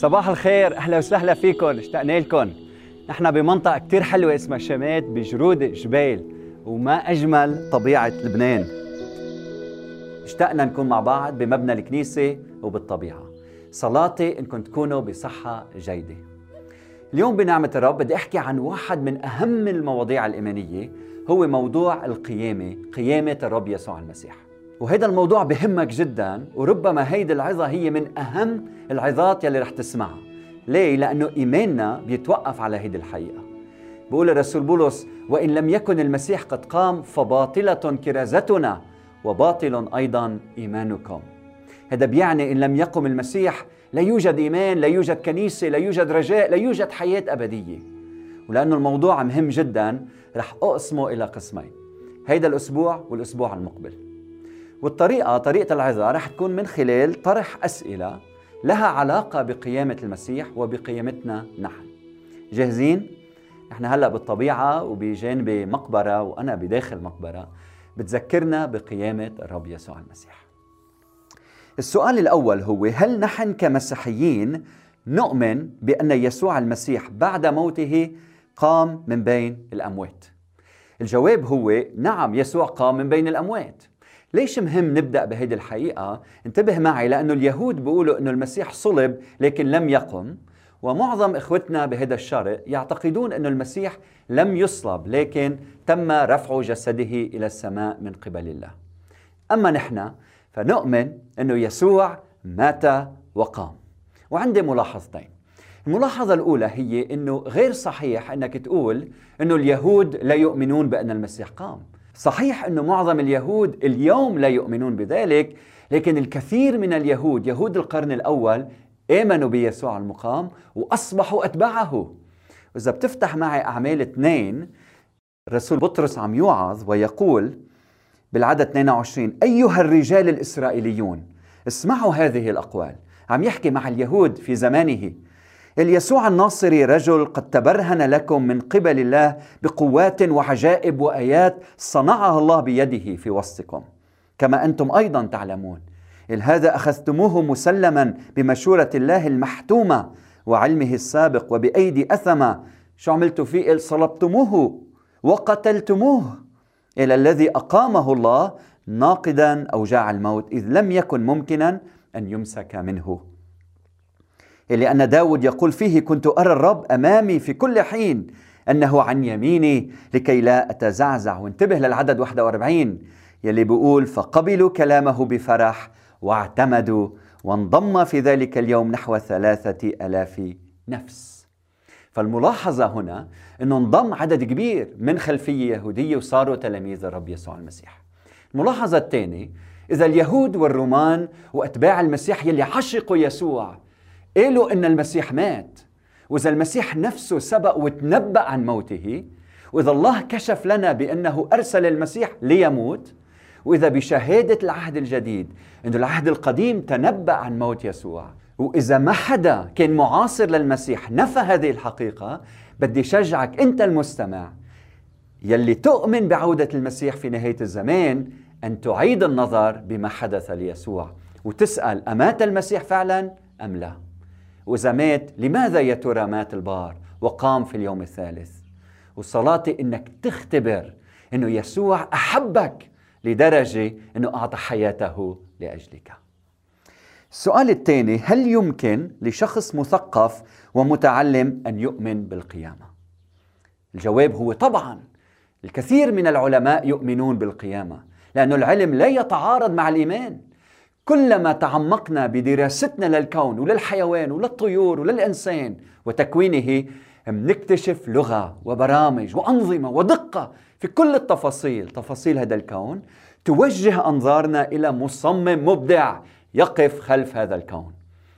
صباح الخير أهلا وسهلا فيكم اشتقنا لكم. نحن بمنطقة كتير حلوة اسمها شمات بجرود جبيل وما أجمل طبيعة لبنان. اشتقنا نكون مع بعض بمبنى الكنيسة وبالطبيعة. صلاتي إنكم تكونوا بصحة جيدة. اليوم بنعمة الرب بدي أحكي عن واحد من أهم المواضيع الإيمانية هو موضوع القيامة قيامة الرب يسوع المسيح. وهذا الموضوع بهمك جدا وربما هيدي العظة هي من أهم العظات يلي رح تسمعها. ليه؟ لأنه إيماننا بيتوقف على هيدي الحقيقة. بقول الرسول بولس وإن لم يكن المسيح قد قام فباطلة كرازتنا وباطل أيضا إيمانكم. هذا بيعني إن لم يقم المسيح لا يوجد إيمان لا يوجد كنيسة لا يوجد رجاء لا يوجد حياة أبدية. ولأنه الموضوع مهم جدا رح أقسمه إلى قسمين. هيدا الأسبوع والأسبوع المقبل. والطريقة طريقة العظة رح تكون من خلال طرح أسئلة لها علاقة بقيامة المسيح وبقيامتنا نحن. جاهزين؟ نحن هلأ بالطبيعة وبجانب مقبرة وأنا بداخل مقبرة بتذكرنا بقيامة الرب يسوع المسيح. السؤال الأول هو هل نحن كمسيحيين نؤمن بأن يسوع المسيح بعد موته قام من بين الأموات؟ الجواب هو نعم يسوع قام من بين الأموات. ليش مهم نبدأ بهيدي الحقيقة؟ انتبه معي لأنه اليهود بيقولوا أنه المسيح صلب لكن لم يقم ومعظم إخوتنا بهذا الشرق يعتقدون أن المسيح لم يصلب لكن تم رفع جسده إلى السماء من قبل الله. أما نحن فنؤمن أنه يسوع مات وقام. وعندي ملاحظتين. الملاحظة الأولى هي أنه غير صحيح أنك تقول أنه اليهود لا يؤمنون بأن المسيح قام. صحيح أنه معظم اليهود اليوم لا يؤمنون بذلك لكن الكثير من اليهود يهود القرن الأول آمنوا بيسوع المقام وأصبحوا أتباعه. وإذا بتفتح معي أعمال اثنين رسول بطرس عم يوعظ ويقول بالعدد 22 أيها الرجال الإسرائيليون اسمعوا هذه الأقوال. عم يحكي مع اليهود في زمانه. اليسوع الناصري رجل قد تبرهن لكم من قبل الله بقوات وعجائب وآيات صنعها الله بيده في وسطكم. كما أنتم أيضا تعلمون هذا أخذتموه مسلما بمشورة الله المحتومة وعلمه السابق وبأيدي أثمة. شو عملتوا فيه؟ صلبتموه وقتلتموه. إلى الذي أقامه الله ناقدا اوجاع الموت إذ لم يكن ممكنا أن يمسك منه. لأن داود يقول فيه كنت أرى الرب أمامي في كل حين. أنه عن يميني لكي لا أتزعزع. وانتبه للعدد 41 يلي بيقول فقبلوا كلامه بفرح واعتمدوا وانضم في ذلك اليوم نحو ثلاثة ألاف نفس. فالملاحظة هنا أنه انضم عدد كبير من خلفية يهودية وصاروا تلاميذ الرب يسوع المسيح. الملاحظة الثانية إذا اليهود والرومان وأتباع المسيح يلي عشقوا يسوع قالوا إن المسيح مات وإذا المسيح نفسه سبق وتنبأ عن موته وإذا الله كشف لنا بأنه أرسل المسيح ليموت وإذا بشهادة العهد الجديد إنه العهد القديم تنبأ عن موت يسوع. وإذا ما حدا كان معاصر للمسيح نفى هذه الحقيقة بدي شجعك أنت المستمع يلي تؤمن بعودة المسيح في نهاية الزمان أن تعيد النظر بما حدث ليسوع وتسأل أمات المسيح فعلا أم لا؟ وإذا مات لماذا يا ترى مات البار وقام في اليوم الثالث؟ وصلاتي إنك تختبر إنه يسوع أحبك لدرجة إنه أعطى حياته لأجلك. السؤال الثاني هل يمكن لشخص مثقف ومتعلم أن يؤمن بالقيامة؟ الجواب هو طبعا. الكثير من العلماء يؤمنون بالقيامة لأن العلم لا يتعارض مع الإيمان. كلما تعمقنا بدراستنا للكون وللحيوان وللطيور وللإنسان وتكوينه نكتشف لغة وبرامج وأنظمة ودقة في كل التفاصيل. تفاصيل هذا الكون توجه أنظارنا إلى مصمم مبدع يقف خلف هذا الكون.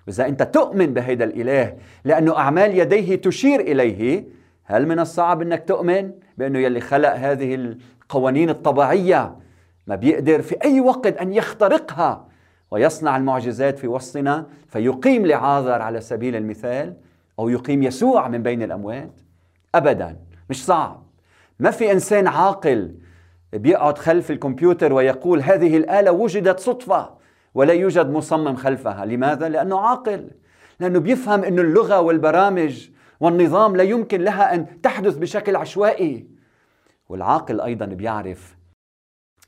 وإذا أنت تؤمن بهذا الإله لأنه أعمال يديه تشير إليه هل من الصعب أنك تؤمن بأنه يلي خلق هذه القوانين الطبيعية؟ ما بيقدر في أي وقت أن يخترقها. ويصنع المعجزات في وسطنا فيقيم لعازر على سبيل المثال أو يقيم يسوع من بين الأموات. ابدا مش صعب. ما في إنسان عاقل بيقعد خلف الكمبيوتر ويقول هذه الآلة وجدت صدفة ولا يوجد مصمم خلفها. لماذا؟ لأنه عاقل. لأنه بيفهم أن اللغة والبرامج والنظام لا يمكن لها أن تحدث بشكل عشوائي. والعاقل أيضا بيعرف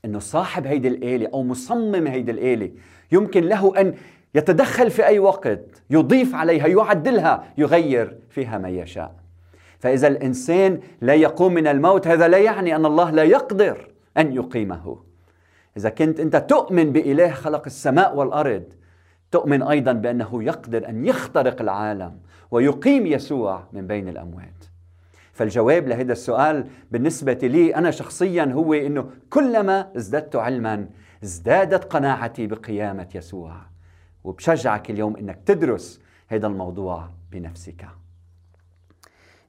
أنه صاحب هيدي الآلة أو مصمم هيدي الآلة يمكن له أن يتدخل في أي وقت يضيف عليها يعدلها يغير فيها ما يشاء. فإذا الإنسان لا يقوم من الموت هذا لا يعني أن الله لا يقدر أن يقيمه. إذا كنت أنت تؤمن بإله خلق السماء والأرض تؤمن أيضا بأنه يقدر أن يخترق العالم ويقيم يسوع من بين الأموات فالجواب لهذا السؤال بالنسبة لي أنا شخصيا هو أنه كلما ازددت علما ازدادت قناعتي بقيامة يسوع. وبشجعك اليوم أنك تدرس هذا الموضوع بنفسك.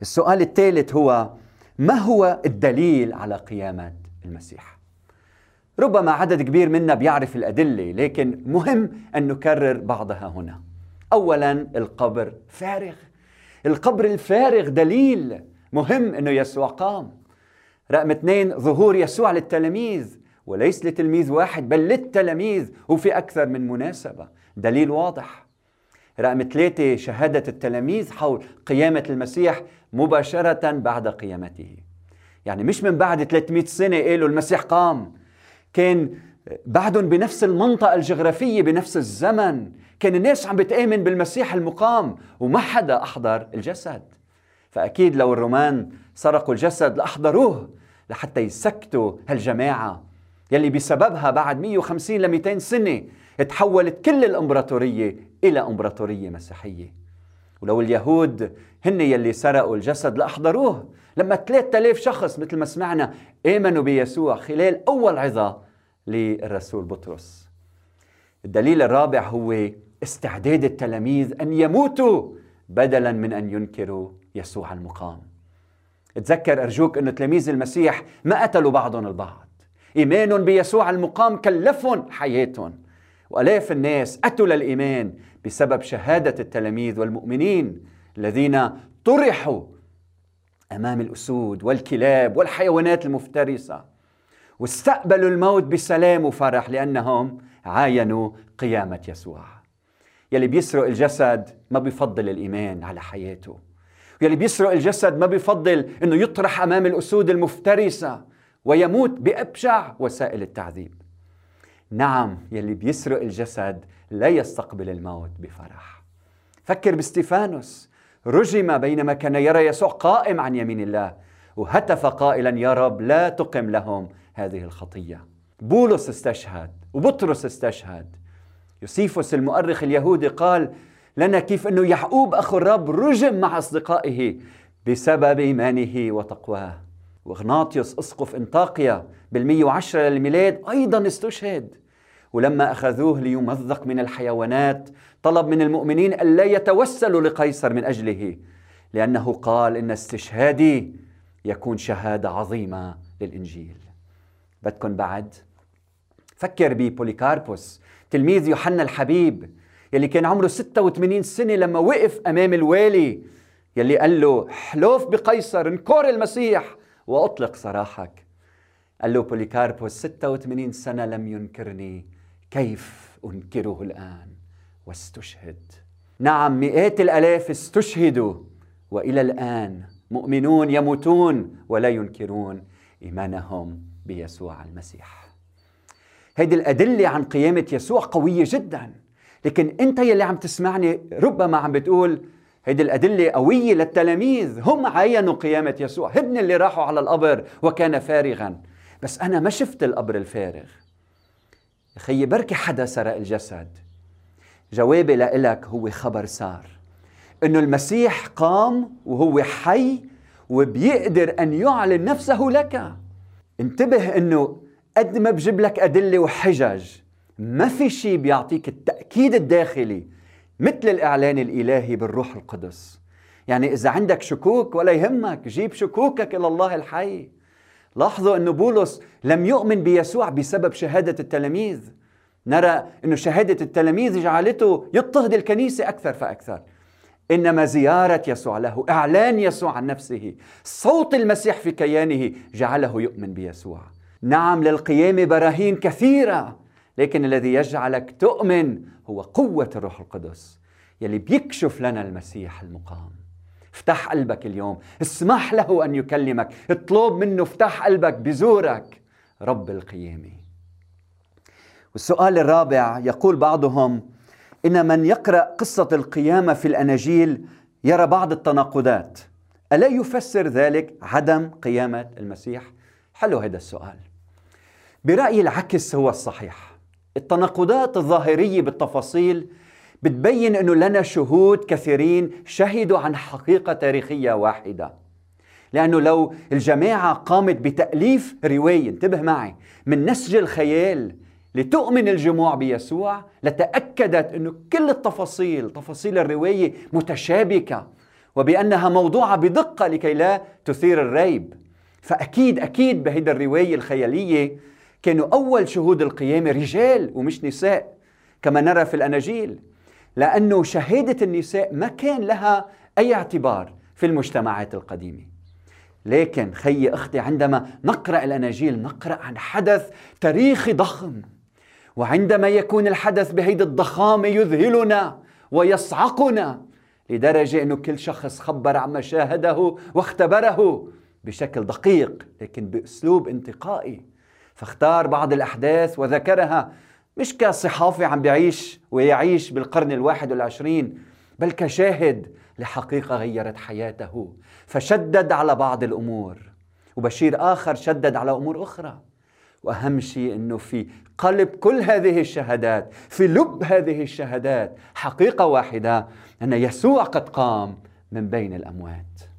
السؤال الثالث هو ما هو الدليل على قيامة المسيح؟ ربما عدد كبير منا بيعرف الأدلة لكن مهم أن نكرر بعضها هنا. أولا القبر فارغ. القبر الفارغ دليل مهم أنه يسوع قام. رقم اثنين ظهور يسوع للتلاميذ وليس لتلميذ واحد بل للتلاميذ وفي أكثر من مناسبة. دليل واضح. رقم ثلاثة شهادة التلاميذ حول قيامة المسيح مباشرة بعد قيامته. يعني مش من بعد 300 سنة قالوا المسيح قام. كان بعدهم بنفس المنطقة الجغرافية بنفس الزمن. كان الناس عم بتآمن بالمسيح المقام وما حدا أحضر الجسد. فأكيد لو الرومان سرقوا الجسد لأحضروه لحتى يسكتوا هالجماعة. يلي بسببها بعد 150 ل 200 سنة تحولت كل الإمبراطورية إلى إمبراطورية مسيحية. ولو اليهود هن يلي سرقوا الجسد لأحضروه لما 3000 شخص مثل ما سمعنا آمنوا بيسوع خلال أول عظة للرسول بطرس. الدليل الرابع هو استعداد التلاميذ أن يموتوا بدلا من أن ينكروا يسوع المقام تذكر أرجوك أن تلاميذ المسيح ما قتلوا بعضهم البعض. إيمان بيسوع المقام كلفهم حياتهم. وآلاف الناس أتوا للإيمان بسبب شهادة التلاميذ والمؤمنين الذين طرحوا أمام الأسود والكلاب والحيوانات المفترسة. واستقبلوا الموت بسلام وفرح لأنهم عاينوا قيامة يسوع. يلي بيسرق الجسد ما بيفضل الإيمان على حياته. يلي بيسرق الجسد ما بيفضل أنه يطرح أمام الأسود المفترسة ويموت بأبشع وسائل التعذيب. نعم يلي بيسرق الجسد لا يستقبل الموت بفرح. فكر باستيفانوس رجم بينما كان يرى يسوع قائم عن يمين الله وهتف قائلا يا رب لا تقم لهم هذه الخطية. بولس استشهد وبطرس استشهد. يوسيفوس المؤرخ اليهودي قال لنا كيف أنه يعقوب أخو الرب رجم مع أصدقائه بسبب إيمانه وتقواه. وغناطيوس أسقف إنطاقيا بالمية وعشرة للميلاد أيضا استشهد. ولما أخذوه ليمزق من الحيوانات طلب من المؤمنين الا يتوسلوا لقيصر من أجله لأنه قال إن استشهادي يكون شهادة عظيمة للإنجيل. بدكم بعد. فكر ببوليكاربوس تلميذ يوحنا الحبيب يلي كان عمره 86 سنة لما وقف أمام الوالي يلي قال له حلوف بقيصر انكر المسيح. وأطلق سراحك قال له بوليكاربوس 86 سنة لم ينكرني. كيف أنكره الآن؟ واستشهد. نعم مئات الآلاف استشهدوا وإلى الآن مؤمنون يموتون ولا ينكرون إيمانهم بيسوع المسيح. هيدي الأدلة عن قيامة يسوع قوية جدا. لكن أنت يلي عم تسمعني ربما عم بتقول هيدي الأدلة قوية للتلاميذ. هم عينوا قيامة يسوع هن اللي راحوا على القبر وكان فارغا. بس أنا ما شفت القبر الفارغ. خيي بركي حدا سرق الجسد. جوابي لإلك هو خبر سار. إنه المسيح قام وهو حي وبيقدر أن يعلن نفسه لك. انتبه إنه قد ما بجيب لك أدلة وحجج ما في شيء بيعطيك التأكيد الداخلي مثل الإعلان الإلهي بالروح القدس. يعني إذا عندك شكوك ولا يهمك جيب شكوكك إلى الله الحي. لاحظوا أن بولس لم يؤمن بيسوع بسبب شهادة التلاميذ. نرى أن شهادة التلاميذ جعلته يضطهد الكنيسة أكثر فأكثر. إنما زيارة يسوع له إعلان يسوع عن نفسه صوت المسيح في كيانه جعله يؤمن بيسوع. نعم للقيامة براهين كثيرة لكن الذي يجعلك تؤمن هو قوة الروح القدس يلي بيكشف لنا المسيح المقام. افتح قلبك اليوم اسمح له أن يكلمك اطلب منه افتح قلبك بزورك. رب القيامة. والسؤال الرابع يقول بعضهم إن من يقرأ قصة القيامة في الأناجيل يرى بعض التناقضات. ألا يفسر ذلك عدم قيامة المسيح؟ حلو هذا السؤال. برأيي العكس هو الصحيح. التناقضات الظاهرية بالتفاصيل بتبين أنه لنا شهود كثيرين شهدوا عن حقيقة تاريخية واحدة. لأنه لو الجماعة قامت بتأليف رواية انتبه معي من نسج الخيال لتؤمن الجموع بيسوع لتأكدت أنه كل التفاصيل تفاصيل الرواية متشابكة وبأنها موضوعة بدقة لكي لا تثير الريب. فأكيد أكيد بهيدا الرواية الخيالية كانوا أول شهود القيامة رجال ومش نساء كما نرى في الأناجيل لأنه شهادة النساء ما كان لها أي اعتبار في المجتمعات القديمة. لكن خي أختي عندما نقرأ الأناجيل نقرأ عن حدث تاريخي ضخم وعندما يكون الحدث بهيدي الضخامة يذهلنا ويصعقنا لدرجة أنه كل شخص خبر عما شاهده واختبره بشكل دقيق لكن بأسلوب انتقائي. فاختار بعض الأحداث وذكرها مش كصحافي عم بيعيش ويعيش بالقرن الواحد والعشرين بل كشاهد لحقيقة غيرت حياته فشدد على بعض الأمور. وبشير آخر شدد على أمور أخرى. وأهم شيء أنه في قلب كل هذه الشهادات في لب هذه الشهادات حقيقة واحدة أن يسوع قد قام من بين الأموات.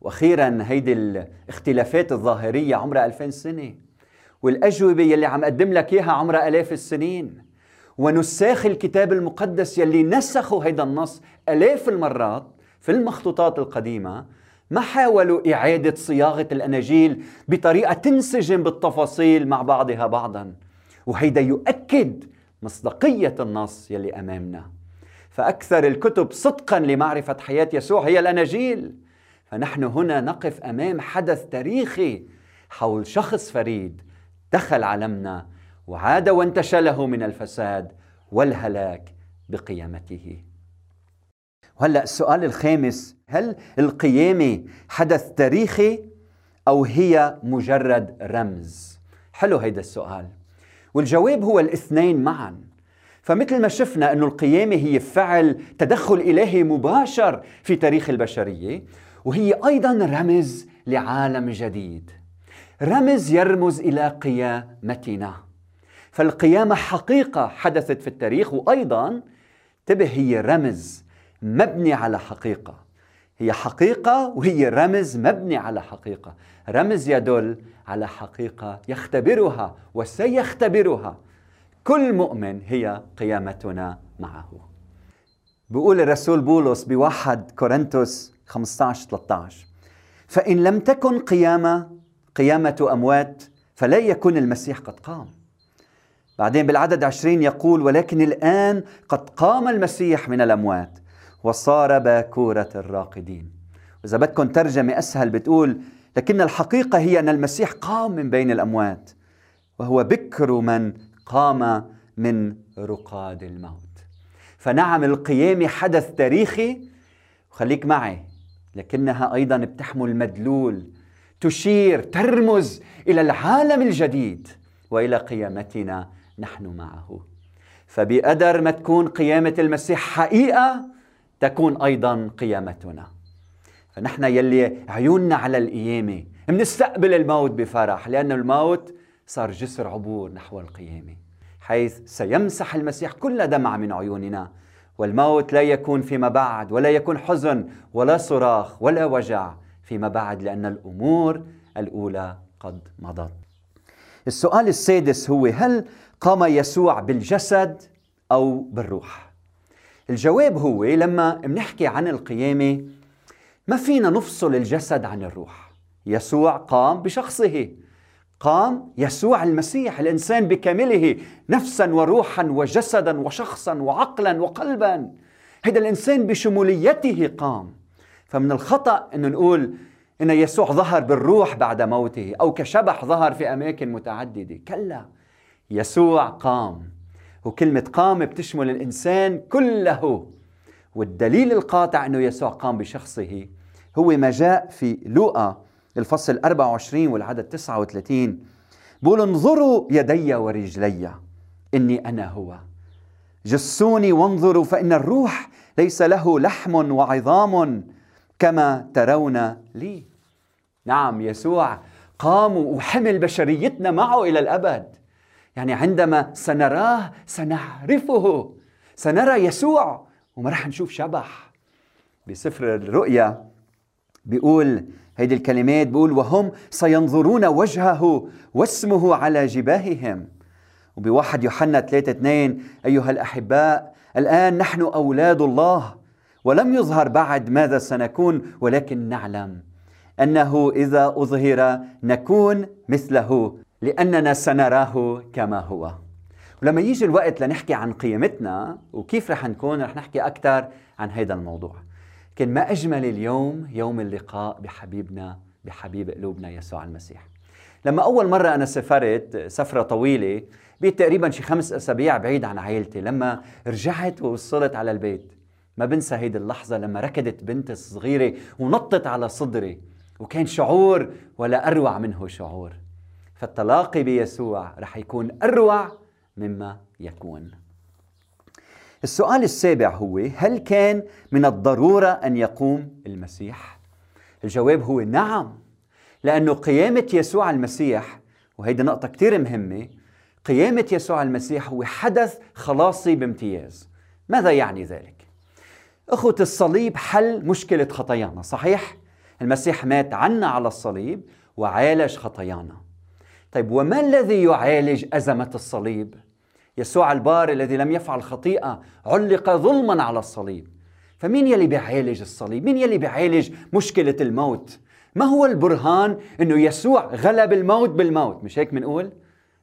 وأخيرا هيدي الاختلافات الظاهرية عمرها ألفين سنة. والأجوبة يلي عم أقدم لك إياها عمرها آلاف السنين. ونساخ الكتاب المقدس يلي نسخوا هيدا النص آلاف المرات في المخطوطات القديمة. ما حاولوا إعادة صياغة الأناجيل بطريقة تنسجم بالتفاصيل مع بعضها بعضا. وهيدا يؤكد مصداقية النص يلي أمامنا. فأكثر الكتب صدقا لمعرفة حياة يسوع هي الأناجيل. فنحن هنا نقف أمام حدث تاريخي حول شخص فريد دخل عالمنا وعاد وانتشله من الفساد والهلاك بقيامته. وهلأ السؤال الخامس هل القيامه حدث تاريخي أو هي مجرد رمز؟ حلو هيدا السؤال. والجواب هو الاثنين معا. فمثل ما شفنا أن القيامة هي فعل تدخل إلهي مباشر في تاريخ البشرية وهي أيضا رمز لعالم جديد. رمز يرمز إلى قيامتنا. فالقيامة حقيقة حدثت في التاريخ وأيضا انتبه هي رمز مبني على حقيقة. هي حقيقة وهي رمز مبني على حقيقة. رمز يدل على حقيقة يختبرها وسيختبرها. كل مؤمن هي قيامتنا معه. بيقول الرسول بولس بواحد كورنثوس 15 13 فإن لم تكن قيامة قيامة أموات فلا يكون المسيح قد قام. بعدين بالعدد عشرين يقول ولكن الآن قد قام المسيح من الأموات وصار باكورة الراقدين. وإذا بدكم ترجمة أسهل بتقول لكن الحقيقة هي أن المسيح قام من بين الأموات وهو بكر من قام من رقاد الموت. فنعم القيامة حدث تاريخي. وخليك معي. لكنها أيضا بتحمل مدلول تشير ترمز إلى العالم الجديد وإلى قيامتنا نحن معه. فبقدر ما تكون قيامة المسيح حقيقة تكون أيضا قيامتنا. فنحن يلي عيوننا على القيامة منستقبل الموت بفرح لأن الموت صار جسر عبور نحو القيامة حيث سيمسح المسيح كل دمعة من عيوننا والموت لا يكون فيما بعد ولا يكون حزن ولا صراخ ولا وجع فيما بعد لأن الأمور الأولى قد مضت. السؤال السادس هو هل قام يسوع بالجسد أو بالروح؟ الجواب هو لما بنحكي عن القيامة ما فينا نفصل الجسد عن الروح. يسوع قام بشخصه. قام يسوع المسيح الإنسان بكامله نفسا وروحا وجسدا وشخصا وعقلا وقلبا. هذا الإنسان بشموليته قام. فمن الخطأ إنه نقول إن يسوع ظهر بالروح بعد موته أو كشبح ظهر في أماكن متعددة. كلا يسوع قام. وكلمة قام بتشمل الإنسان كله. والدليل القاطع أنه يسوع قام بشخصه هو ما جاء في لوقا الفصل 24 والعدد 39 بقول انظروا يدي ورجلي. إني أنا هو. جسوني وانظروا فإن الروح ليس له لحم وعظام كما ترون لي. نعم يسوع قام وحمل بشريتنا معه إلى الأبد. يعني عندما سنراه سنعرفه. سنرى يسوع. وما رح نشوف شبح. بسفر الرؤيا بيقول هيدي الكلمات بيقول وهم سينظرون وجهه واسمه على جباههم. وبواحد يوحنا 3 2 أيها الأحباء الآن نحن أولاد الله ولم يظهر بعد ماذا سنكون ولكن نعلم أنه إذا أظهر نكون مثله لأننا سنراه كما هو. ولما يجي الوقت لنحكي عن قيمتنا وكيف رح نكون رح نحكي أكثر عن هذا الموضوع. لكن ما أجمل اليوم يوم اللقاء بحبيبنا بحبيب قلوبنا يسوع المسيح. لما أول مرة أنا سافرت سفرة طويلة بيت تقريبا شي خمس أسابيع بعيد عن عائلتي لما رجعت ووصلت على البيت ما بنسى هيدي اللحظة لما ركضت بنت صغيرة ونطت على صدري وكان شعور ولا أروع منه شعور. فالتلاقي بيسوع رح يكون أروع مما يكون. السؤال السابع هو هل كان من الضرورة أن يقوم المسيح؟ الجواب هو نعم لأنه قيامة يسوع المسيح وهيدي نقطة كتير مهمة قيامة يسوع المسيح هو حدث خلاصي بامتياز ماذا يعني ذلك؟ أخوة الصليب حل مشكلة خطايانا صحيح؟ المسيح مات عنا على الصليب وعالج خطايانا طيب وما الذي يعالج أزمة الصليب؟ يسوع البار الذي لم يفعل خطيئة علق ظلما على الصليب. فمين يلي بيعالج الصليب؟ مين يلي بيعالج مشكلة الموت؟ ما هو البرهان إنه يسوع غلب الموت بالموت؟ مش هيك بنقول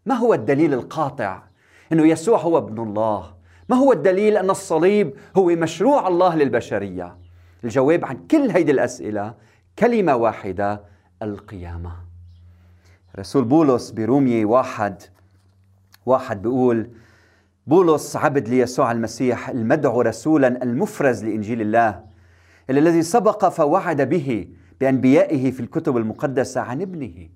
ما هو الدليل القاطع إنه يسوع هو ابن الله؟ ما هو الدليل أن الصليب هو مشروع الله للبشرية؟ الجواب عن كل هيدي الأسئلة كلمة واحدة القيامة. رسول بولس برومية واحد واحد بيقول بولس عبد ليسوع المسيح المدعو رسولا المفرز لإنجيل الله الذي سبق فوعد به بأنبيائه في الكتب المقدسة عن ابنه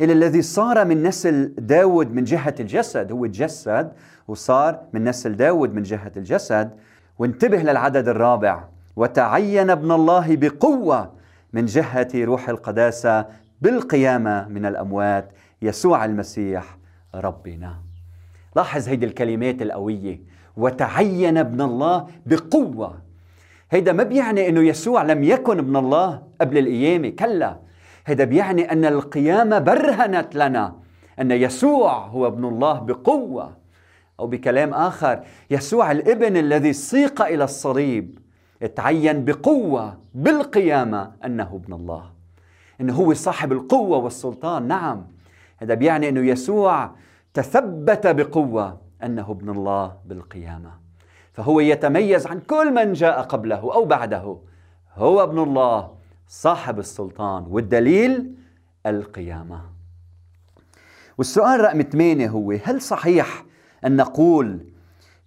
إلى الذي صار من نسل داود من جهة الجسد هو تجسد وصار من نسل داود من جهة الجسد وانتبه للعدد الرابع وتعين ابن الله بقوة من جهة روح القداسة بالقيامة من الأموات يسوع المسيح ربنا. لاحظ هيدي الكلمات القوية. وتعين ابن الله بقوة. هيدا ما بيعني إنه يسوع لم يكن ابن الله قبل القيامة كلا. هذا بيعني أن القيامة برهنت لنا أن يسوع هو ابن الله بقوة. أو بكلام آخر يسوع الابن الذي سيق إلى الصليب تعين بقوة بالقيامة أنه ابن الله. إنه هو صاحب القوة والسلطان نعم. هذا بيعني إنه يسوع تثبت بقوة أنه ابن الله بالقيامة. فهو يتميز عن كل من جاء قبله أو بعده. هو ابن الله صاحب السلطان والدليل القيامة. والسؤال رقم ثمانية هو هل صحيح أن نقول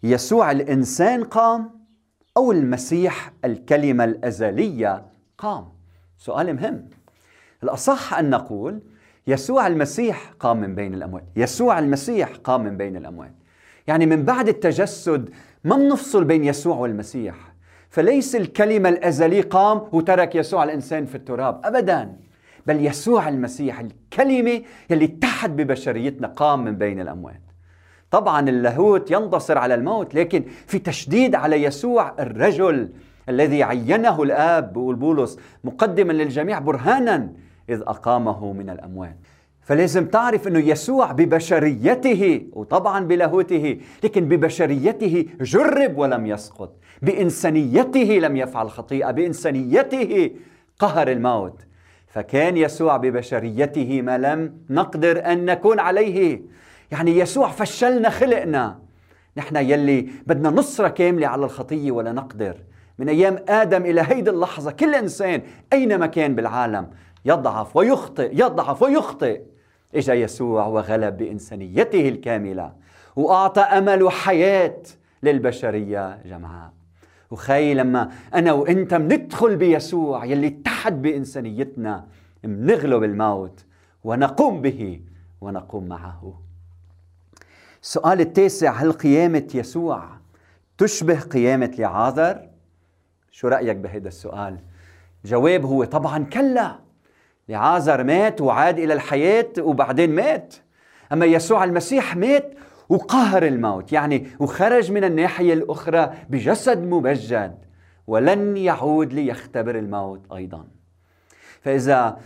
يسوع الإنسان قام أو المسيح الكلمة الأزلية قام؟ سؤال مهم. الأصح أن نقول يسوع المسيح قام من بين الأموات يسوع المسيح قام من بين الأموات يعني من بعد التجسد ما بنفصل بين يسوع والمسيح. فليس الكلمة الأزلي قام وترك يسوع الإنسان في التراب. أبدا. بل يسوع المسيح الكلمة يلي اتحد ببشريتنا قام من بين الأموات طبعا اللاهوت ينتصر على الموت لكن في تشديد على يسوع الرجل الذي عينه الآب بولس مقدما للجميع برهانا. إذ أقامه من الأموات. فلازم تعرف إنه يسوع ببشريته وطبعا بلاهوته لكن ببشريته جرب ولم يسقط. بإنسانيته لم يفعل خطيئة بإنسانيته قهر الموت. فكان يسوع ببشريته ما لم نقدر أن نكون عليه. يعني يسوع فشلنا خلقنا. نحن يلي بدنا نصرة كاملة على الخطية ولا نقدر. من أيام آدم إلى هيدي اللحظة كل إنسان أينما كان بالعالم يضعف ويخطئ يضعف ويخطئ اجا يسوع وغلب بإنسانيته الكاملة وأعطى أمل وحياة للبشرية جمعاء وخي لما أنا وإنت مندخل بيسوع يلي اتحد بإنسانيتنا منغلب الموت ونقوم به ونقوم معه السؤال التاسع هل قيامة يسوع تشبه قيامة لعازر؟ شو رأيك بهذا السؤال؟ الجواب هو طبعا كلا لعازر مات وعاد إلى الحياة وبعدين مات. أما يسوع المسيح مات وقهر الموت يعني وخرج من الناحية الأخرى بجسد ممجد ولن يعود ليختبر الموت أيضا. فإذا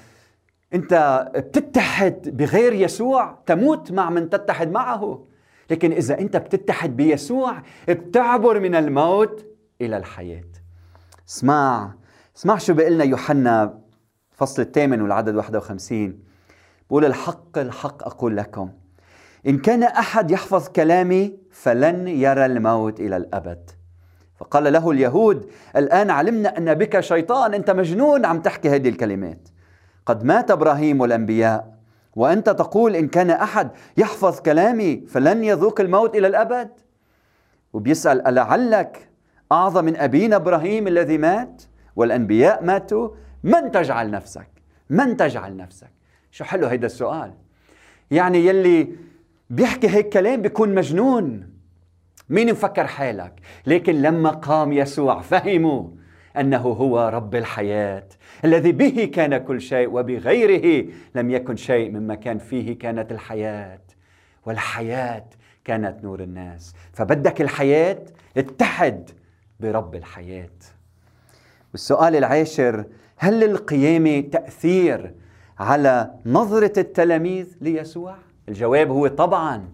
أنت بتتحد بغير يسوع تموت مع من تتحد معه. لكن إذا أنت بتتحد بيسوع بتعبر من الموت إلى الحياة. اسمع اسمع شو بيقول لنا يوحنا فصل الثامن والعدد 51 بقول الحق الحق أقول لكم إن كان أحد يحفظ كلامي فلن يرى الموت إلى الأبد. فقال له اليهود الآن علمنا أن بك شيطان أنت مجنون عم تحكي هذه الكلمات. قد مات إبراهيم والأنبياء وأنت تقول إن كان أحد يحفظ كلامي فلن يذوق الموت إلى الأبد؟ وبيسأل ألعلك أعظم من أبينا إبراهيم الذي مات؟ والأنبياء ماتوا من تجعل نفسك؟ من تجعل نفسك؟ شو حلو هيدا السؤال. يعني يلي بيحكي هيك كلام بيكون مجنون. مين مفكر حالك؟ لكن لما قام يسوع فهموا أنه هو رب الحياة الذي به كان كل شيء وبغيره لم يكن شيء مما كان فيه كانت الحياة. والحياة كانت نور الناس. فبدك الحياة اتحد برب الحياة. والسؤال العاشر هل للقيامه تأثير على نظرة التلاميذ ليسوع؟ الجواب هو طبعا.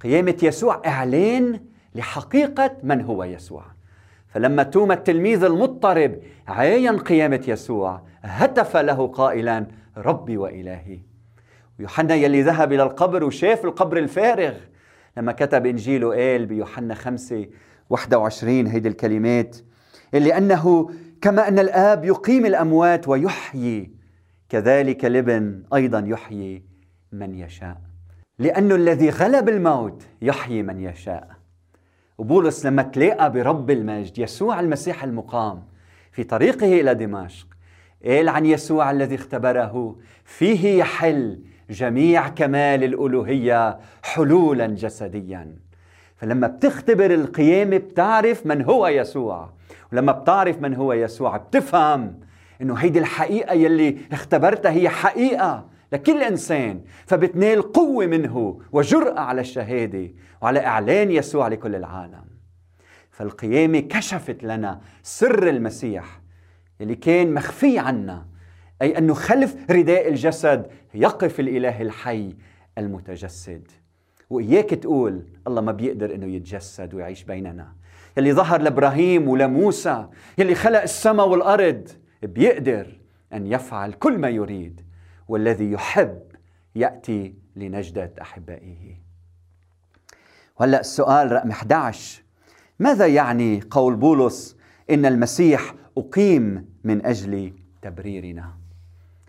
قيامة يسوع إعلان لحقيقة من هو يسوع. فلما توما التلميذ المضطرب عاين قيامة يسوع هتف له قائلا ربي وإلهي. ويوحنا يلي ذهب إلى القبر وشاف القبر الفارغ. لما كتب إنجيله قال بيوحنا خمسة 21 هيدي الكلمات اللي أنه كما أن الآب يقيم الأموات ويحيي. كذلك الابن أيضا يحيي من يشاء. لأنه الذي غلب الموت يحيي من يشاء. وبولس لما تلاقى برب المجد يسوع المسيح المقام في طريقه إلى دمشق قال عن يسوع الذي اختبره فيه يحل جميع كمال الألوهية حلولا جسديا. فلما بتختبر القيامه بتعرف من هو يسوع. ولما بتعرف من هو يسوع بتفهم إنه هيدي الحقيقة يلي اختبرتها هي حقيقة لكل إنسان. فبتنال قوة منه وجرأة على الشهادة وعلى إعلان يسوع لكل العالم. فالقيامة كشفت لنا سر المسيح اللي كان مخفي عنا أي أنه خلف رداء الجسد يقف الإله الحي المتجسد. وإياك تقول الله ما بيقدر إنه يتجسد ويعيش بيننا. يلي ظهر لإبراهيم ولموسى يلي خلق السماء والأرض بيقدر أن يفعل كل ما يريد والذي يحب يأتي لنجدة أحبائه. وهلا السؤال رقم 11 ماذا يعني قول بولس إن المسيح أقيم من أجل تبريرنا؟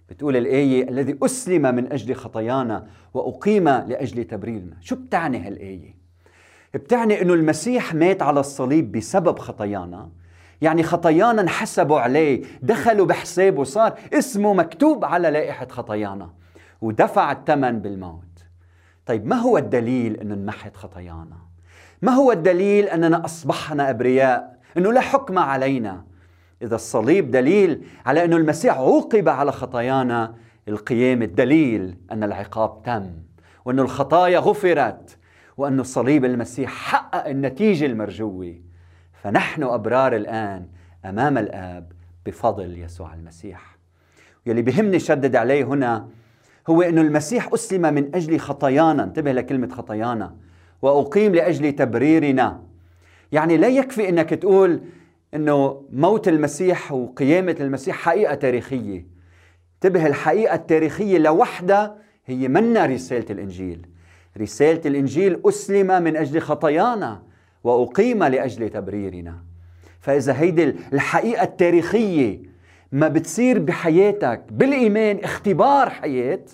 بتقول الآية الذي أسلم من أجل خطايانا وأقيم لأجل تبريرنا. شو بتعني هالآية؟ بتعني إنه المسيح مات على الصليب بسبب خطايانا. يعني خطايانا انحسبوا عليه دخلوا بحسابه صار اسمه مكتوب على لائحة خطايانا. ودفع الثمن بالموت. طيب ما هو الدليل أنه انمحت خطايانا؟ ما هو الدليل أننا أصبحنا أبرياء؟ أنه لا حكم علينا. إذا الصليب دليل على أنه المسيح عوقب على خطايانا القيامة الدليل أن العقاب تم وأن الخطايا غفرت. وأن صليب المسيح حقق النتيجة المرجوة فنحن أبرار الآن أمام الآب بفضل يسوع المسيح. يلي بهمني شدد عليه هنا هو أن المسيح أسلم من أجل خطايانا. انتبه لكلمة خطايانا. وأقيم لأجل تبريرنا. يعني لا يكفي أنك تقول أنه موت المسيح وقيامة المسيح حقيقة تاريخية. انتبه الحقيقة التاريخية لوحدها هي منا رسالة الإنجيل. رسالة الإنجيل أسلم من أجل خطايانا وأقيم لأجل تبريرنا. فإذا هيدي الحقيقة التاريخية ما بتصير بحياتك بالإيمان اختبار حياة.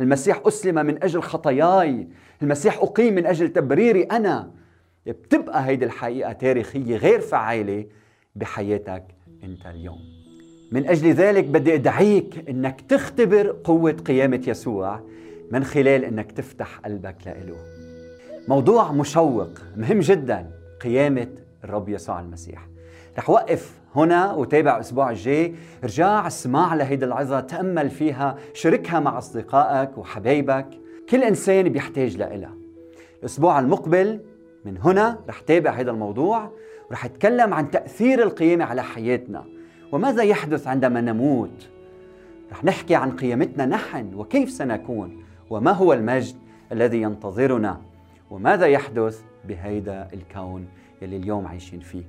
المسيح أسلم من أجل خطاياي المسيح أقيم من أجل تبريري أنا. بتبقى هيدي الحقيقة تاريخية غير فعالة بحياتك أنت اليوم. من أجل ذلك بدي أدعيك أنك تختبر قوة قيامة يسوع. من خلال أنك تفتح قلبك لإله. موضوع مشوق مهم جدا قيامة الرب يسوع المسيح. رح وقف هنا وتابع الأسبوع الجاي. رجع اسمع لهيدي العظة تأمل فيها شاركها مع أصدقائك وحبايبك. كل إنسان بيحتاج لإلها الأسبوع المقبل من هنا رح تابع هذا الموضوع ورح أتكلم عن تأثير القيامة على حياتنا. وماذا يحدث عندما نموت؟ رح نحكي عن قيامتنا نحن وكيف سنكون؟ وما هو المجد الذي ينتظرنا وماذا يحدث بهيدا الكون يلي اليوم عايشين فيه؟